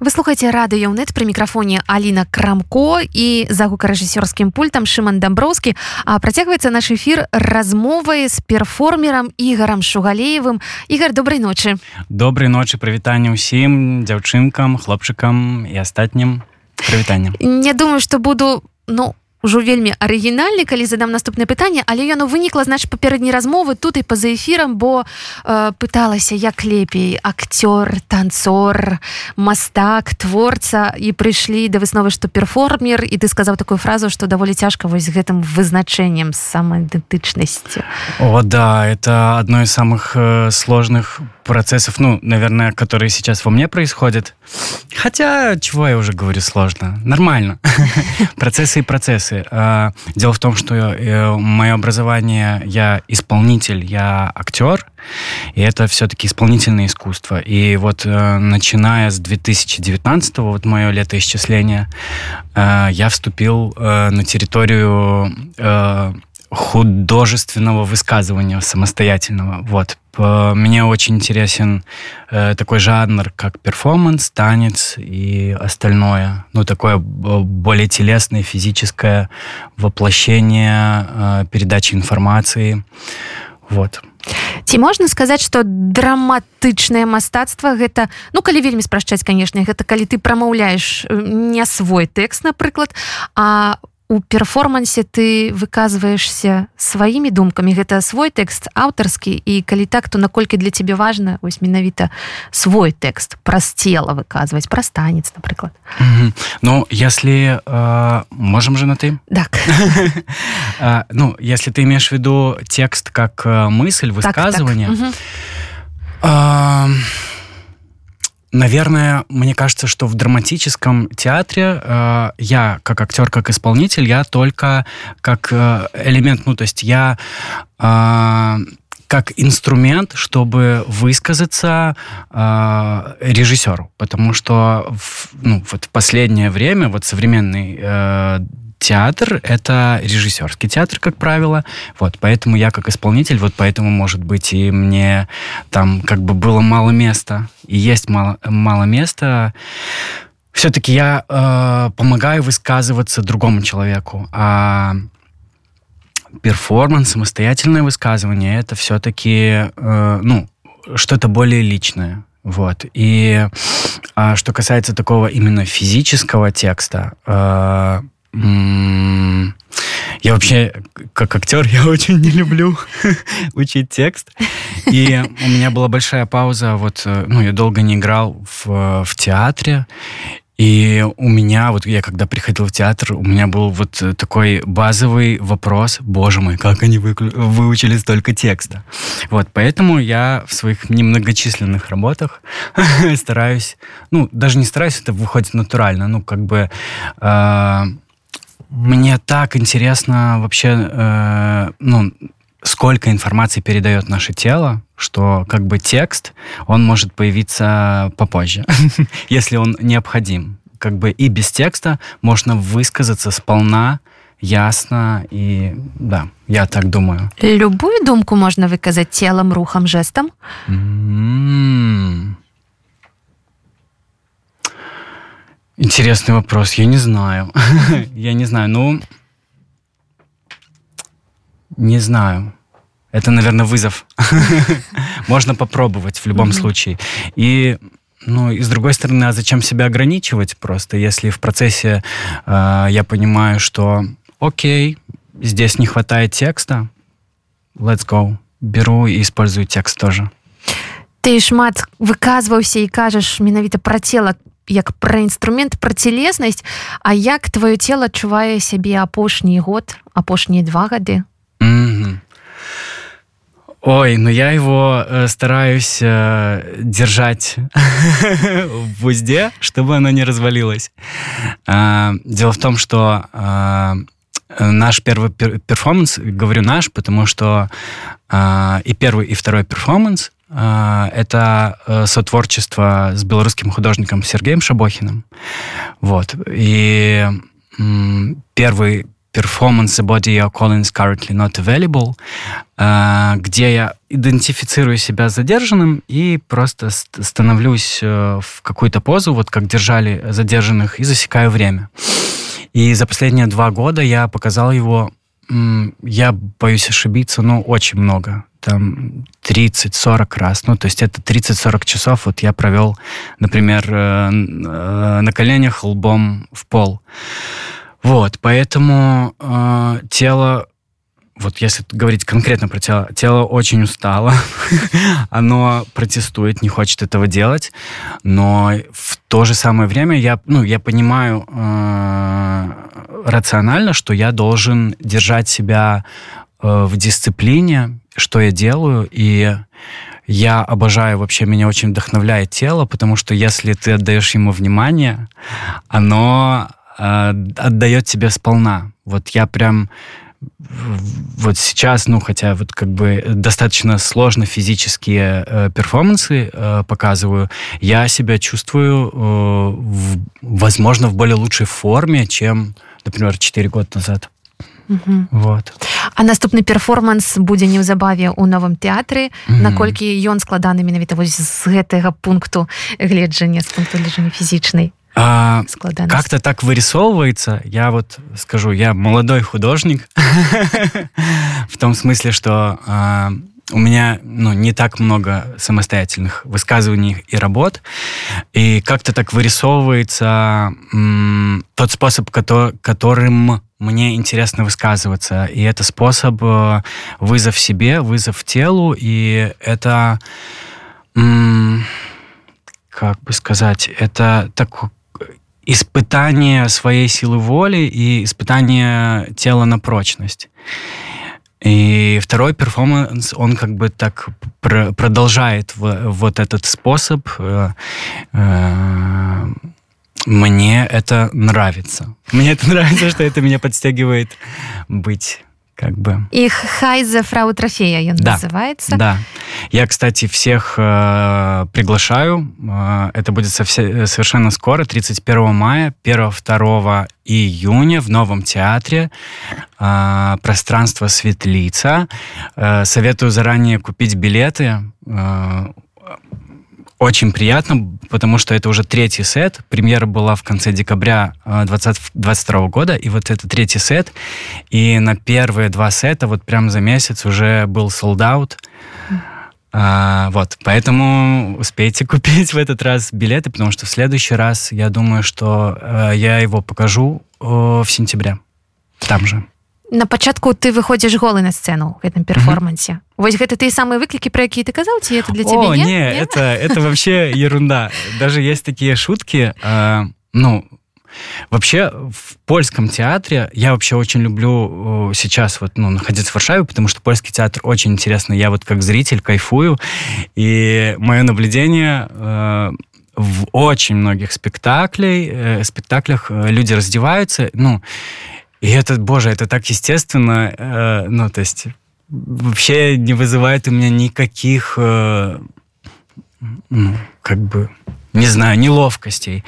Вы слухаеце радыёнет пры мікрафоне Аліна Крамко і за гукарэжысёрскім пультам Шыман Дамброўскі а працягваецца наш эфір размовай з перформерам ігарам шугалеевым ігар добрай ночы добрай ночы прывітанне ўсім дзяўчынкам хлопчыкам і астатнім прывітаннем Не думаю што буду ну ўжо вельмі арыгінальны калі задам наступнае пытанне але яно вынікла знач папярэдняй размовы тут і па-за эфірам бо э, пыталася як лепей акцёр танцор мастак творца і прыйшлі да высновы што перформер і ты сказаў такую фразу што даволі цяжка вось гэтым вызначэннем самаідэнтычнасці О да это одно из самых э, сложных процессов, ну, наверное, которые сейчас во мне происходят. Хотя, чего я уже говорю, сложно. Нормально. Процессы и процессы. А, дело в том, что э, мое образование, я исполнитель, я актер, и это все-таки исполнительное искусство. И вот э, начиная с 2019, вот мое летоисчисление, э, я вступил на территорию художественного высказывания самостоятельного. Вот. Мне очень интересен э, такой жанр, как перформанс, танец и остальное. Ну, такое более телесное, физическое воплощение э, передачи информации. Вот. ці можна сказаць что драматычнае мастацтва гэта ну калі вельмі спрашчаць канешне гэта калі ты прамаўляеш не свой тэкст напрыклад а у перформансе ты выказваешься сваімі думкамі гэта свой тэкст аўтарскі і калі так то наколькі для тебе важно вось менавіта свой тэкст праз цела выказваць праз танец напрыклад? Mm -hmm. Ну если э, можем же на ты так. Ну если ты имеешь в виду текст как мысль высказывания так, так. Э, Наверное, мне кажется, что в драматическом театре э, я, как актер, как исполнитель, я только как э, элемент, ну, то есть я э, как инструмент, чтобы высказаться э, режиссеру, потому что в, ну, вот в последнее время вот современный э, театр — это режиссерский театр, как правило. Вот, поэтому я как исполнитель, вот поэтому, может быть, и мне там как бы было мало места, и есть мало, мало места. Все-таки я э, помогаю высказываться другому человеку, а перформанс, самостоятельное высказывание — это все-таки, э, ну, что-то более личное. Вот. И а, что касается такого именно физического текста, э, я вообще, как актер, я очень не люблю учить текст. И у меня была большая пауза. Вот, э, ну, я долго не играл в, в театре. И у меня, вот я когда приходил в театр, у меня был вот такой базовый вопрос, боже мой, как они вы, выучили столько текста. Вот, поэтому я в своих немногочисленных работах стараюсь, ну, даже не стараюсь, это выходит натурально, ну, как бы... Э, мне так интересно вообще, э, ну, сколько информации передает наше тело, что как бы текст, он может появиться попозже, если он необходим. Как бы и без текста можно высказаться сполна, ясно и да, я так думаю. Любую думку можно выказать телом, рухом, жестом? М-м-м. Интересный вопрос. Я не знаю. Я не знаю. Ну, не знаю. Это, наверное, вызов. Можно попробовать в любом случае. И ну, и с другой стороны, а зачем себя ограничивать просто, если в процессе э, я понимаю, что окей, здесь не хватает текста, let's go. Беру и использую текст тоже. Ты шмат выказваўся і кажаш менавіта пра цела як пра інструмент пра целеснасць А як твоё тело адчувае сябе апошні год апошнія два гады mm -hmm. Ой, ну я его э, стараюсь э, держать в узде, чтобы оно не развалилось. Э, дело в том, что э, наш первый перформанс, говорю наш, потому что э, и первый, и второй перформанс это сотворчество с белорусским художником Сергеем Шабохиным. Вот. И первый The Body Your Calling is Currently Not Available, где я идентифицирую себя задержанным и просто становлюсь э, в какую-то позу, вот как держали задержанных, и засекаю время. И за последние два года я показал его, я боюсь ошибиться, но очень много. Там 30-40 раз. Ну, то есть это 30-40 часов вот я провел, например, э, э, на коленях лбом в пол. Вот, поэтому э, тело, вот если говорить конкретно про тело, тело очень устало, оно протестует, не хочет этого делать, но в то же самое время я, ну, я понимаю э, рационально, что я должен держать себя в дисциплине, что я делаю, и я обожаю, вообще меня очень вдохновляет тело, потому что если ты отдаешь ему внимание, оно э, отдает тебе сполна. Вот я прям вот сейчас, ну, хотя вот как бы достаточно сложно физические э, перформансы э, показываю, я себя чувствую, э, в, возможно, в более лучшей форме, чем, например, 4 года назад. Угу. Вот. А наступны перформанс будзе неўзабаве ў новым тэатры mm. наколькі ён складаны менавіта вось з гэтага пункту гледжання з пункту гледжання фізічнай а, как-то так вырисовывается. Я вот скажу, я молодой художник в том смысле, что а, у меня ну, не так много самостоятельных высказываний и работ, и как-то так вырисовывается м, тот способ, который, которым мне интересно высказываться. И это способ э, вызов себе, вызов телу, и это, как бы сказать, это так, испытание своей силы воли и испытание тела на прочность. И второй перформанс, он как бы так пр продолжает вот этот способ. Э, э, мне это нравится. Мне это нравится, что это меня подстегивает быть как бы. Их Хайза Фрау Трофея он да, называется. Да. Я, кстати, всех э, приглашаю. Э, это будет совсе, совершенно скоро, 31 мая, 1-2 июня в Новом театре. Э, пространство Светлица. Э, советую заранее купить билеты. Э, очень приятно, потому что это уже третий сет. Премьера была в конце декабря 2022 э, года, и вот это третий сет. И на первые два сета вот прям за месяц уже был out. А, вот, поэтому успейте купить в этот раз билеты, потому что в следующий раз, я думаю, что э, я его покажу э, в сентябре. Там же на пачатку ты выходзіш голы на сцену в гэтым перформансе mm -hmm. Вось гэта ты самыя выклікі про якія ты казаў ці это для тебя О, не, не это это вообще ерунда даже есть такие шутки э, ну Вообще в польском театре я вообще очень люблю сейчас вот ну, находиться в Варшаве, потому что польский театр очень интересный. Я вот как зритель кайфую. И мое наблюдение э, в очень многих спектаклей, э, спектаклях э, люди раздеваются. Ну, и это, боже, это так естественно, э, ну, то есть вообще не вызывает у меня никаких, э, ну, как бы, не знаю, неловкостей.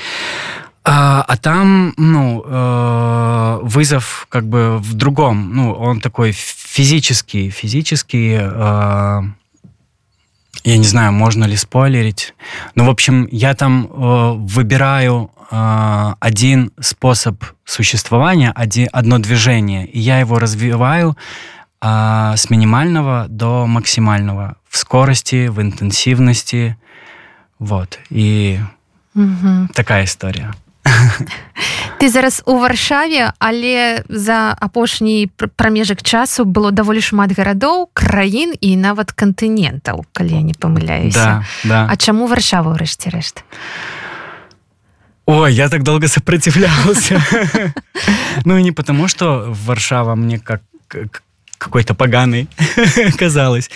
А, а там, ну, э, вызов как бы в другом, ну, он такой физический, физический, э, я не знаю, можно ли спойлерить. Ну, в общем, я там э, выбираю э, один способ существования, один, одно движение, и я его развиваю э, с минимального до максимального в скорости, в интенсивности. Вот. И угу. такая история. ты зараз у варшаве але за апошні прамежак часу было даволі шмат гарадоў краін і нават кантынентаў калі я не памыляюся да, да. А чаму варшава ўрэшце рэшт Ой, я так долго сопротивлялся. Ну и не потому, что Варшава мне как какой-то поганый казалось.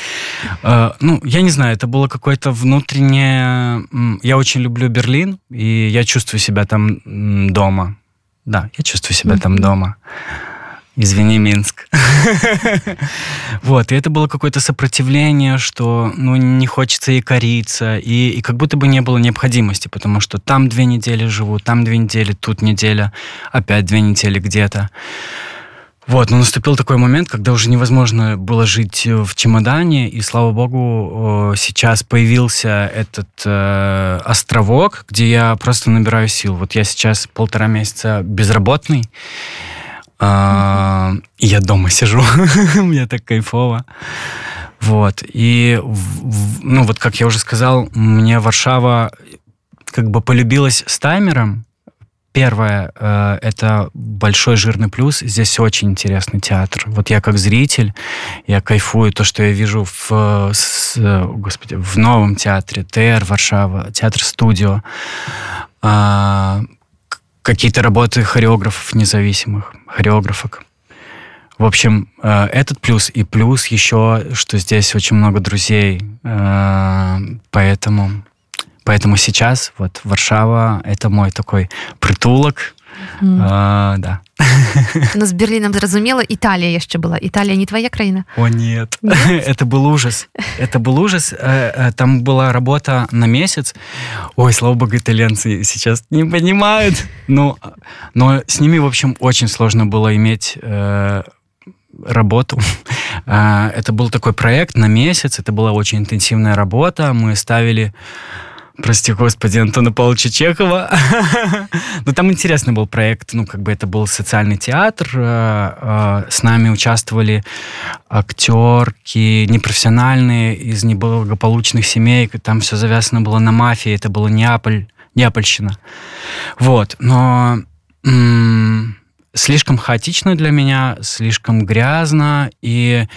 А, ну, я не знаю, это было какое-то внутреннее... Я очень люблю Берлин, и я чувствую себя там дома. Да, я чувствую себя там дома. Извини, Минск. Вот, и это было какое-то сопротивление, что ну, не хочется и кориться, и, и как будто бы не было необходимости, потому что там две недели живу, там две недели, тут неделя, опять две недели где-то. Вот, но наступил такой момент, когда уже невозможно было жить в чемодане, и слава богу, сейчас появился этот э, островок, где я просто набираю сил. Вот я сейчас полтора месяца безработный, э, и я дома сижу, мне так кайфово. Вот, и, ну вот, как я уже сказал, мне Варшава как бы полюбилась с таймером, Первое, э, это большой жирный плюс. Здесь очень интересный театр. Вот я как зритель, я кайфую то, что я вижу в, с, господи, в новом театре, ТР Варшава, театр-студио. Э, какие-то работы хореографов независимых, хореографок. В общем, э, этот плюс и плюс еще, что здесь очень много друзей, э, поэтому Поэтому сейчас вот Варшава — это мой такой притулок. Mm. А, да. Ну, с Берлином зразумела, Италия еще была. Италия не твоя краина? О, нет. нет? это был ужас. Это был ужас. Э, э, там была работа на месяц. Ой, слава богу, итальянцы сейчас не понимают. Ну, но с ними, в общем, очень сложно было иметь э, работу. Это был такой проект на месяц. Это была очень интенсивная работа. Мы ставили прости господи, Антона Павловича Чехова. Но там интересный был проект, ну, как бы это был социальный театр, э, э, с нами участвовали актерки непрофессиональные из неблагополучных семей, там все завязано было на мафии, это было Неаполь, Неапольщина. Вот, но слишком хаотично для меня, слишком грязно и,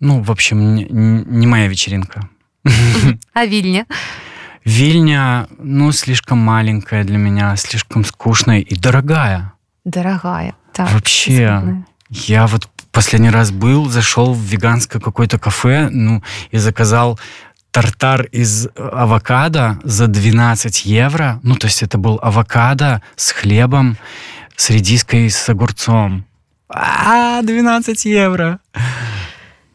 ну, в общем, не, не моя вечеринка. А Вильня? Вильня, ну, слишком маленькая для меня, слишком скучная и дорогая. Дорогая, так. Вообще, особенно. я вот последний раз был, зашел в веганское какое-то кафе, ну, и заказал тартар из авокадо за 12 евро. Ну, то есть это был авокадо с хлебом, с редиской, с огурцом. А, 12 евро.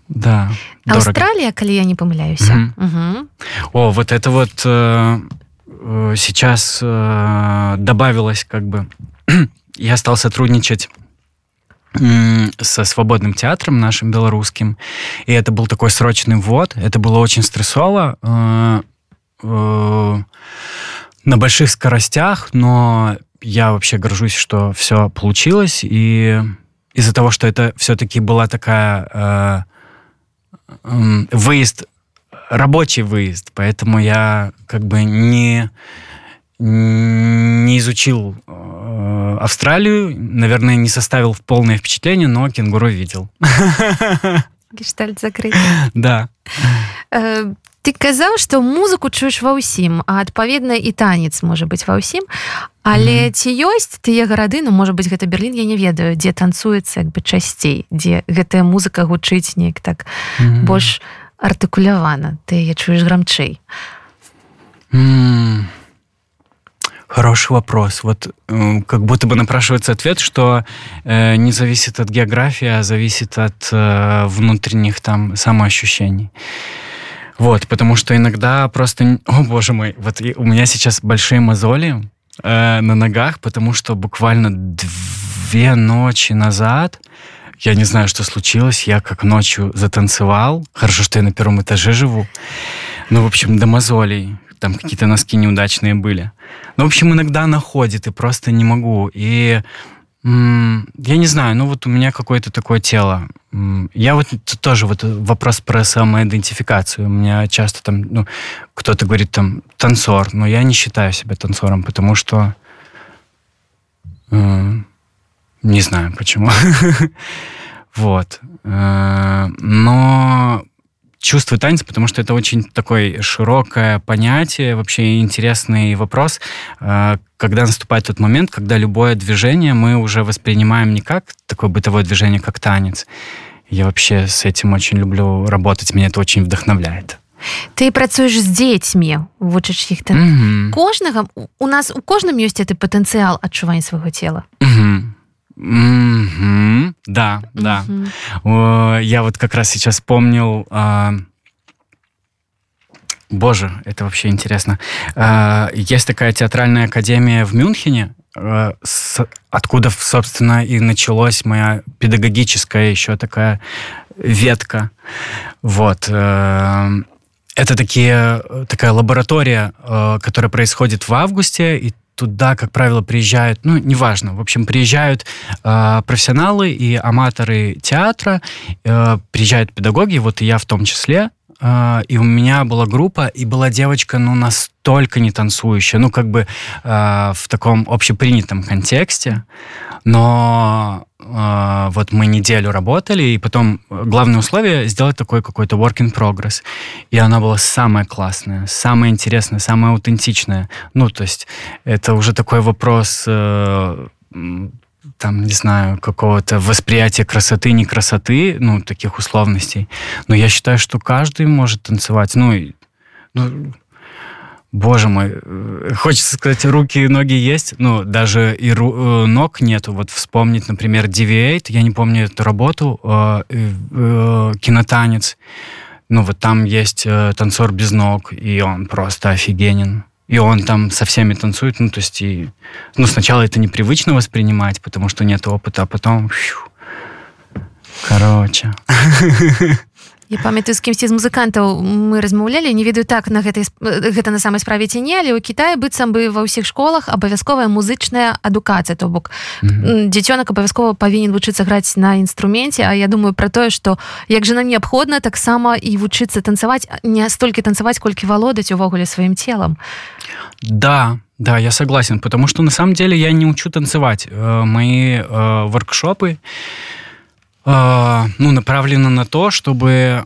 Да. Австралия, коли я не помыляюсь. Угу. Угу. О, вот это вот э, э, сейчас э, добавилось как бы. я стал сотрудничать со свободным театром нашим белорусским. И это был такой срочный ввод. Это было очень стрессово. Э, э, на больших скоростях, но я вообще горжусь, что все получилось. И из-за того, что это все-таки была такая э, выезд, рабочий выезд, поэтому я как бы не, не изучил э, Австралию, наверное, не составил полное впечатление, но кенгуру видел. Гештальт закрыт. Да. Э, ты казаў што музыку чуеш ва ўсім а адпаведна і танец можа быць ва ўсім але mm -hmm. ці ёсць тыя гарады ну можа быть гэта Берлін я не ведаю дзе танцуецца як бы часцей дзе гэтая музыка гучыць неяк так mm -hmm. больш артыкулявана ты я чуеш грамчэй mm -hmm. Хороший вопрос. Вот э, как будто бы напрашивается ответ, что э, не зависит от географии, а зависит от э, внутренних там самоощущений. Вот, потому что иногда просто... О, боже мой, вот у меня сейчас большие мозоли э, на ногах, потому что буквально две ночи назад я не знаю, что случилось. Я как ночью затанцевал. Хорошо, что я на первом этаже живу. Ну, в общем, до мозолей. Там какие-то носки неудачные были. Ну, в общем, иногда находит, и просто не могу. И я не знаю, ну вот у меня какое-то такое тело. Я вот тоже вот вопрос про самоидентификацию. У меня часто там, ну, кто-то говорит там танцор, но я не считаю себя танцором, потому что э, не знаю почему. Вот. Э, но чувствую танец, потому что это очень такое широкое понятие, вообще интересный вопрос, э, когда наступает тот момент, когда любое движение мы уже воспринимаем не как такое бытовое движение, как танец. Я вообще с этим очень люблю работать, меня это очень вдохновляет. ты працуеш з дзецьмі вучыш іх там mm -hmm. кожнага у нас у кожным ёсць гэты патэнцыял адчування свайго цела mm -hmm. Мгм. Да, да. О, Я вот как раз сейчас вспомнил... а, Боже, это вообще интересно. А, Есть такая театральная академия в Мюнхене, а, откуда, собственно, и началась моя педагогическая еще такая ветка. Вот. э, Это такие, такая лаборатория, э, которая происходит в августе, и туда, как правило, приезжают, ну, неважно, в общем, приезжают э, профессионалы и аматоры театра, э, приезжают педагоги, вот и я в том числе, и у меня была группа, и была девочка, ну, настолько не танцующая, ну, как бы э, в таком общепринятом контексте, но э, вот мы неделю работали, и потом главное условие сделать такой какой-то work in progress. И она была самая классная, самая интересная, самая аутентичная. Ну, то есть это уже такой вопрос, э, там, не знаю, какого-то восприятия красоты, не красоты, ну, таких условностей. Но я считаю, что каждый может танцевать. Ну, ну Боже мой, э, хочется сказать, руки и ноги есть, но даже и ру- э, ног нету. Вот вспомнить, например, Deviate, я не помню эту работу, э, э, э, кинотанец. Ну вот там есть э, танцор без ног, и он просто офигенен. И он там со всеми танцует, ну то есть и... Ну сначала это непривычно воспринимать, потому что нет опыта, а потом... фью. Короче. Я памятаю з кімсьці з музыкантаў мы размаўлялі не ведаю так на гэтай сп- э, гэта на самай справе ці не але ў Кіаі быццам бы ва ўсіх школах абавязковая музычная адукацыя то бок Мгм. дзіцёнак абавязкова павінен вучыцца граць на інструменце А я думаю про тое што як жа нам неабходна таксама і вучыцца танцаваць не столькі танцаваць колькі валодаць увогуле сваім целам Да, да, я согласен, потому что на самом деле я не учу танцевать. Э, Мои э, воркшопы э, ну, направлены на то, чтобы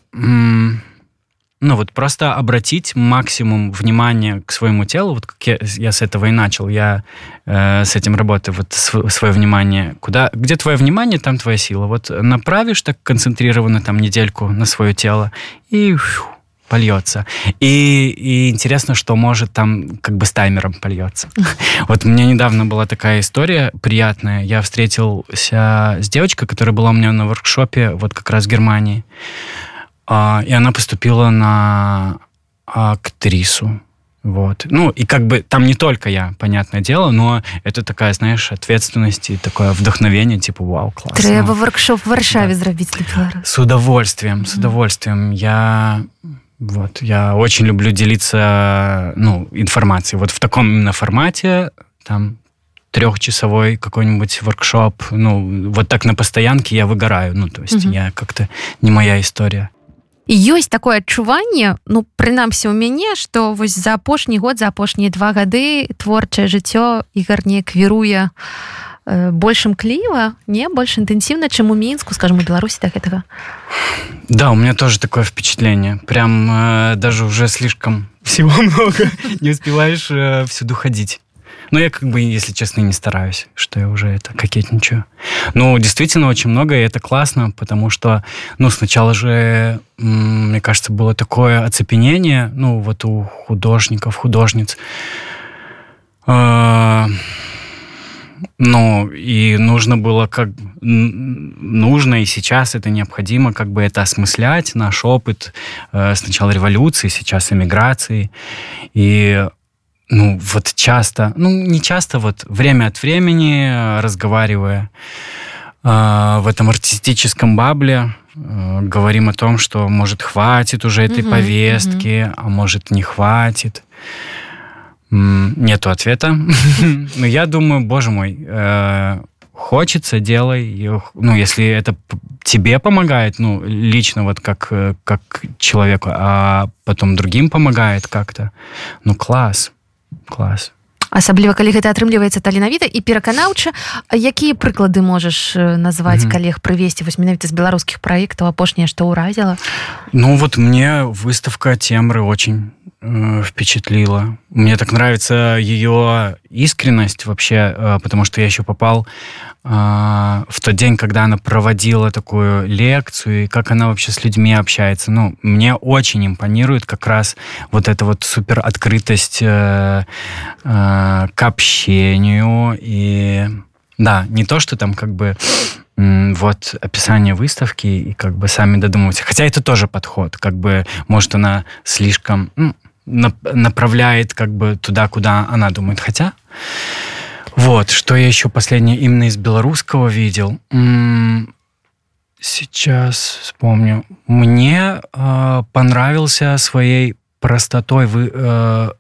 ну вот просто обратить максимум внимания к своему телу, вот как я, я с этого и начал, я э, с этим работаю, вот св- свое внимание, куда, где твое внимание, там твоя сила, вот направишь так концентрированно там недельку на свое тело и фью, польется. И, и интересно, что может там как бы с таймером польется. Вот у меня недавно была такая история приятная. Я встретился с девочкой, которая была у меня на воркшопе вот как раз в Германии. А, И она поступила на актрису. Вот. Ну, и как бы там не только я, понятное дело, но это такая, знаешь, ответственность и такое вдохновение, типа, вау, классно. трэба воркшоп в варшаве Да. зрабіць для С удовольствием, с удовольствием. Я вот я очень люблю делиться, ну, информацией. Вот в таком именно формате, там трехчасовой какой-нибудь воркшоп, ну, вот так на постоянке я выгораю. Ну, то есть Мгм. я как-то не моя история. І ёсць такое адчуванне ну прынамсі у мяне што вось за апошні год за апошнія два гады творчае жыццё ігар не квіруе э, большым кліва не больш інтэнсіўна чым у мінску скажем у беларусі да гэтага Да, у меня тоже такое впечатление. Прям э, даже уже слишком всего много. Не успеваешь э, всюду ходить. Но я как бы, если честно, и не стараюсь, что я уже это кокетничаю. Ну, действительно, очень много, и это классно, потому что, ну, сначала же, м, мне кажется, было такое оцепенение, ну, вот у художников, художниц. Э, ну, и нужно было как... Нужно, и сейчас это необходимо, как бы это осмыслять, наш опыт э, сначала революции, сейчас эмиграции. И ну, вот часто, ну, не часто, вот время от времени, э, разговаривая э, в этом артистическом бабле, э, говорим о том, что, может, хватит уже этой Мгм, повестки, а может, не хватит. Нету ответа. Но я думаю, боже мой, э, хочется, делай. Ну, если это тебе помогает, ну, лично вот как, э, как человеку, а потом другим помогает как-то, ну, класс, класс. Асабліва калі гэта атрымліваецца таленавіта і пераканаўча якія прыклады можаш назваць Мгм. калег прывесці вось менавіта з беларускіх праектаў апошняе што ўразіла Ну, вот мне выставка Темры очень э, впечатлила. Мне так нравится ее искренность вообще, э, потому что я еще попал э, в тот день, когда она проводила такую лекцию, и как она вообще с людьми общается. Ну, мне очень импонирует как раз вот эта вот супер открытость э, э, к общению и Да, не то, что там как бы вот описание выставки и как бы сами додумывать. Хотя это тоже подход, как бы может она слишком ну, направляет как бы туда, куда она думает. Хотя вот, что я еще последнее именно из белорусского видел. Сейчас вспомню. Мне э, понравился своей простотой вы, э,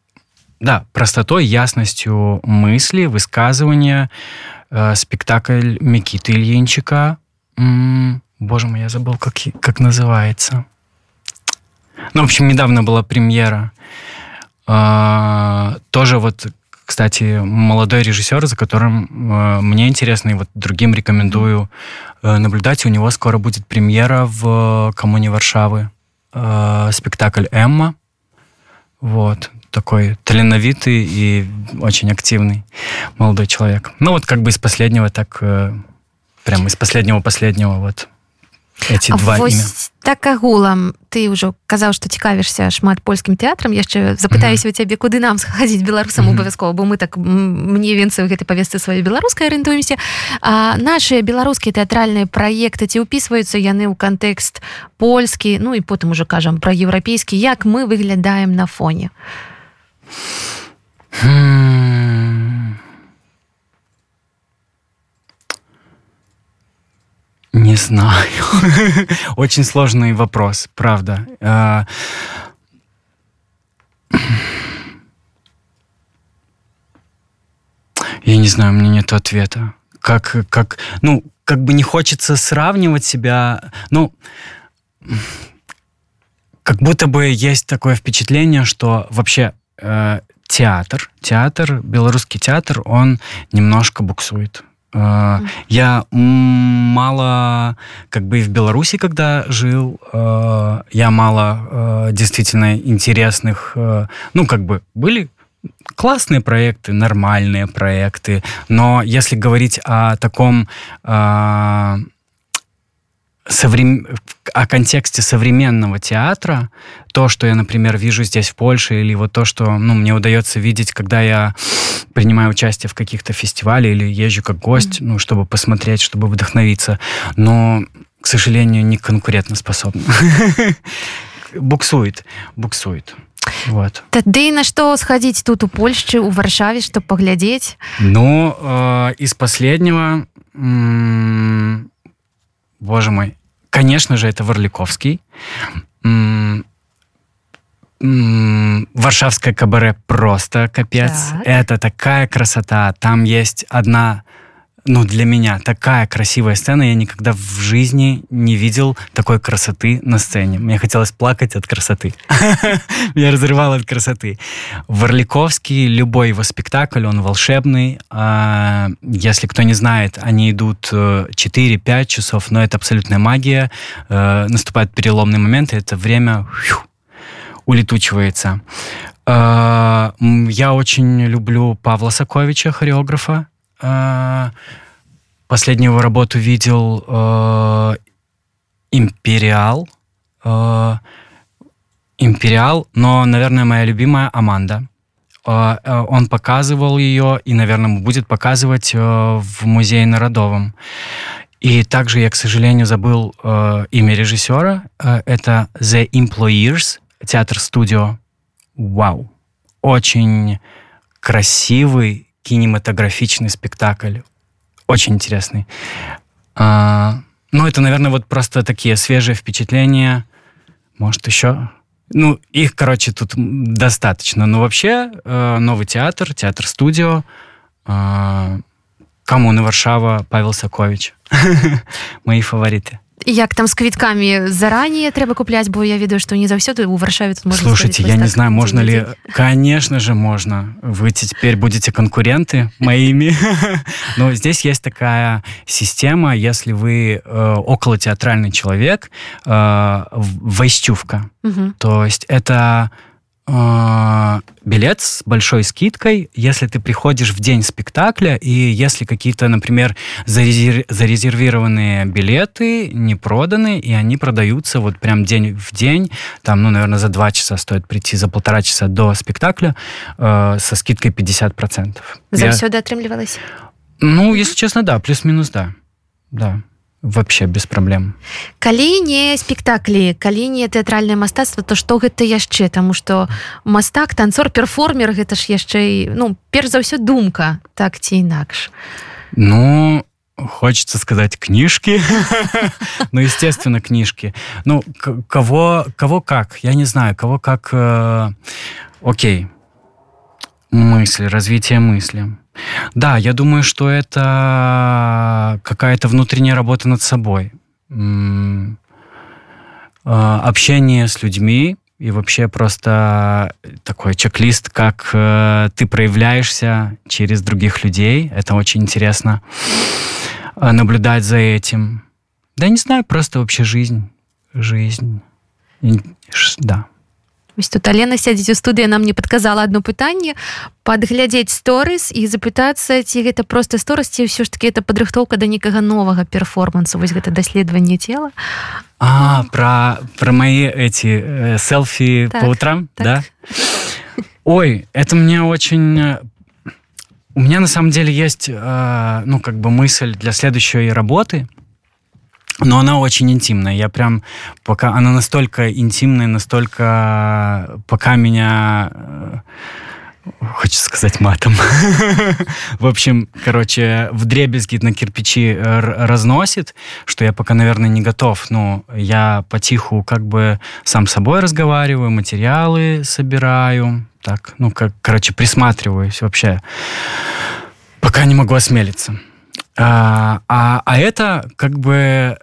да, простотой, ясностью мысли, высказывания э, спектакль Микиты Ильинчика. М-м, боже мой, я забыл, как, как называется. Ну, в общем, недавно была премьера. Э, тоже вот кстати, молодой режиссер, за которым э, мне интересно и вот другим рекомендую э, наблюдать. У него скоро будет премьера в Коммуне Варшавы. Э, спектакль «Эмма». Вот. Такой таленовитый и очень активный молодой человек. Ну вот как бы из последнего так... Э, прямо из последнего-последнего вот эти два Вось імя так агулам ты ўжо казаў што цікавішся шмат польскім тэатрам яшчэ запытаюся mm -hmm. у цябе куды нам схадзіць беларусам mm -hmm. абавязкова бо мы так мне венцы гэтай павесцы сваёй беларускай арыентуемся а наши беларускія тэатральныя праекты ці ўпісваюцца яны ў кантэкст польскі ну і потым уже кажам пра еўрапейскі як мы выглядаем на фоне hmm. Не знаю. Очень сложный вопрос, правда. А, я не знаю, у меня нет ответа. Как, как, ну, как бы не хочется сравнивать себя, ну, как будто бы есть такое впечатление, что вообще э, театр, театр, белорусский театр, он немножко буксует. Э, я мало, как бы и в Беларуси, когда жил, э, я мало э, действительно интересных, ну, как бы были классные проекты, нормальные проекты, но если говорить о таком соврем... о контексте современного театра, то, что я, например, вижу здесь в Польше, или вот то, что ну, мне удается видеть, когда я принимаю участие в каких-то фестивалях или езжу как гость, mm-hmm. ну, чтобы посмотреть, чтобы вдохновиться, но, к сожалению, не конкурентоспособна. Буксует, буксует. Вот. Тады на что сходить тут у Польши, у Варшаве, чтобы поглядеть? Ну, э, из последнего, м- боже мой, конечно же, это Варликовский. М- Варшавское кабаре просто капец. Так. Это такая красота. Там есть одна, ну, для меня такая красивая сцена. Я никогда в жизни не видел такой красоты на сцене. Мне хотелось плакать от красоты. Меня разрывало от красоты. Варликовский, любой его спектакль, он волшебный. А, если кто не знает, они идут 4-5 э, часов, но это абсолютная магия. Э, наступает переломный момент, и это время улетучивается. Э, я очень люблю Павла Соковича, хореографа. Э, последнюю его работу видел э, «Империал». «Империал», но, наверное, моя любимая «Аманда». Он показывал ее и, наверное, будет показывать в музее Народовом. И также я, к сожалению, забыл э, имя режиссера. Э, это The Employers театр-студио. Вау! Очень красивый кинематографичный спектакль. Очень интересный. А, ну, это, наверное, вот просто такие свежие впечатления. Может, еще... Ну, их, короче, тут достаточно. Но вообще э, новый театр, театр-студио, э, Коммуна Варшава, Павел Сакович. Мои фавориты. Як там с квитками заранее трэба куплять бо я ведаю что не заўсёды у варшаве тут можно слушайте я не знаю можно ли конечно же можно. Вы теперь будете конкуренты моими. Но здесь есть такая система если вы э, около театральный человек э, войстювка то есть это билет с большой скидкой, если ты приходишь в день спектакля, и если какие-то, например, зарезер... зарезервированные билеты не проданы, и они продаются вот прям день в день, там, ну, наверное, за два часа стоит прийти, за полтора часа до спектакля э, со скидкой 50%. За Я... все дотрымливалось? Ну, если честно, да, плюс-минус, да. Да, вообще без проблем. Калі не спектаклі, калі не тэатральнае мастацтва, то што гэта яшчэ, Таму што мастак, танцор, перформер гэта ж яшчэ ну, перш за ўсё думка, так ці інакш. Ну, хочется сказать книжки. ну, естественно, книжки. Ну, кого, кого как, я не знаю, кого как... Э, окей, мысли, развитие мысли. Да, я думаю, что это какая-то внутренняя работа над собой. Э, общение с людьми и вообще просто такой чек-лист, как э, ты проявляешься через других людей. Это очень интересно э, наблюдать за этим. Да не знаю, просто вообще жизнь. Жизнь. Да. Вось тут Алена сядзець у студыі нам не падказала одно пытанне. Падглядзець сторыс і запытацца ці гэта просто сторасці ўсё ж таки это падрыхтоўка да некага новага перформансу вось гэта даследаванне цела. А про про мои эти э, селфи так, по утрам так. да? Ой это мне очень э, у меня на самом деле есть э, ну как бы мысль для следующей работы но она очень интимная. Я прям пока она настолько интимная, настолько пока меня э, хочется сказать матом. в общем, короче, в дребезги на кирпичи разносит, что я пока, наверное, не готов. Но я потиху как бы сам собой разговариваю, материалы собираю. Так, ну, как, короче, присматриваюсь вообще. Пока не могу осмелиться. А, а, а это как бы...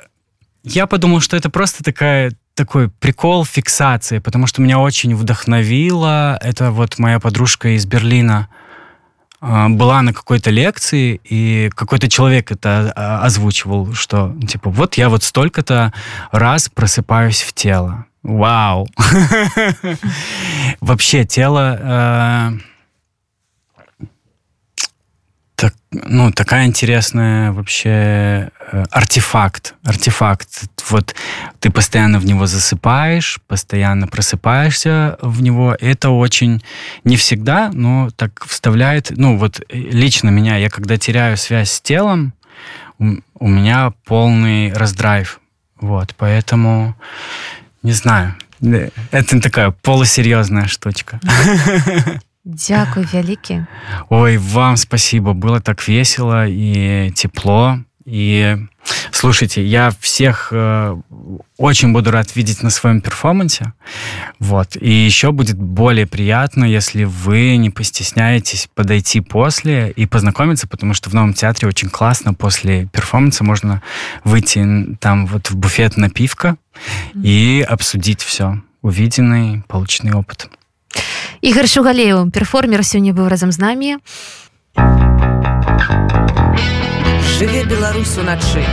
Я подумал, что это просто такая такой прикол фиксации, потому что меня очень вдохновило. Это вот моя подружка из Берлина а, была на какой-то лекции, и какой-то человек это а, озвучивал, что, типа, вот я вот столько-то раз просыпаюсь в тело. Вау! Вообще тело э, так, ну, такая интересная вообще э, артефакт. Артефакт. Вот ты постоянно в него засыпаешь, постоянно просыпаешься в него. Это очень не всегда, но так вставляет. Ну, вот э, лично меня, я когда теряю связь с телом, у, у меня полный раздрайв. Вот, поэтому не знаю. Это такая полусерьезная штучка. Дякую вялікі ой вам спасибо. Было так весело и тепло. И слушайте я всех э, очень буду рад видеть на своем перформансе. Вот. И еще будет более приятно если вы не постесняетесь подойти после и познакомиться потому что в новом театре очень классно после перформанса можно выйти там вот в буфет напивка mm-hmm. и обсудить все увиденный полученный опыт Ігор Шугалеў перформер сёння быў разам з намі жыве беларусу начы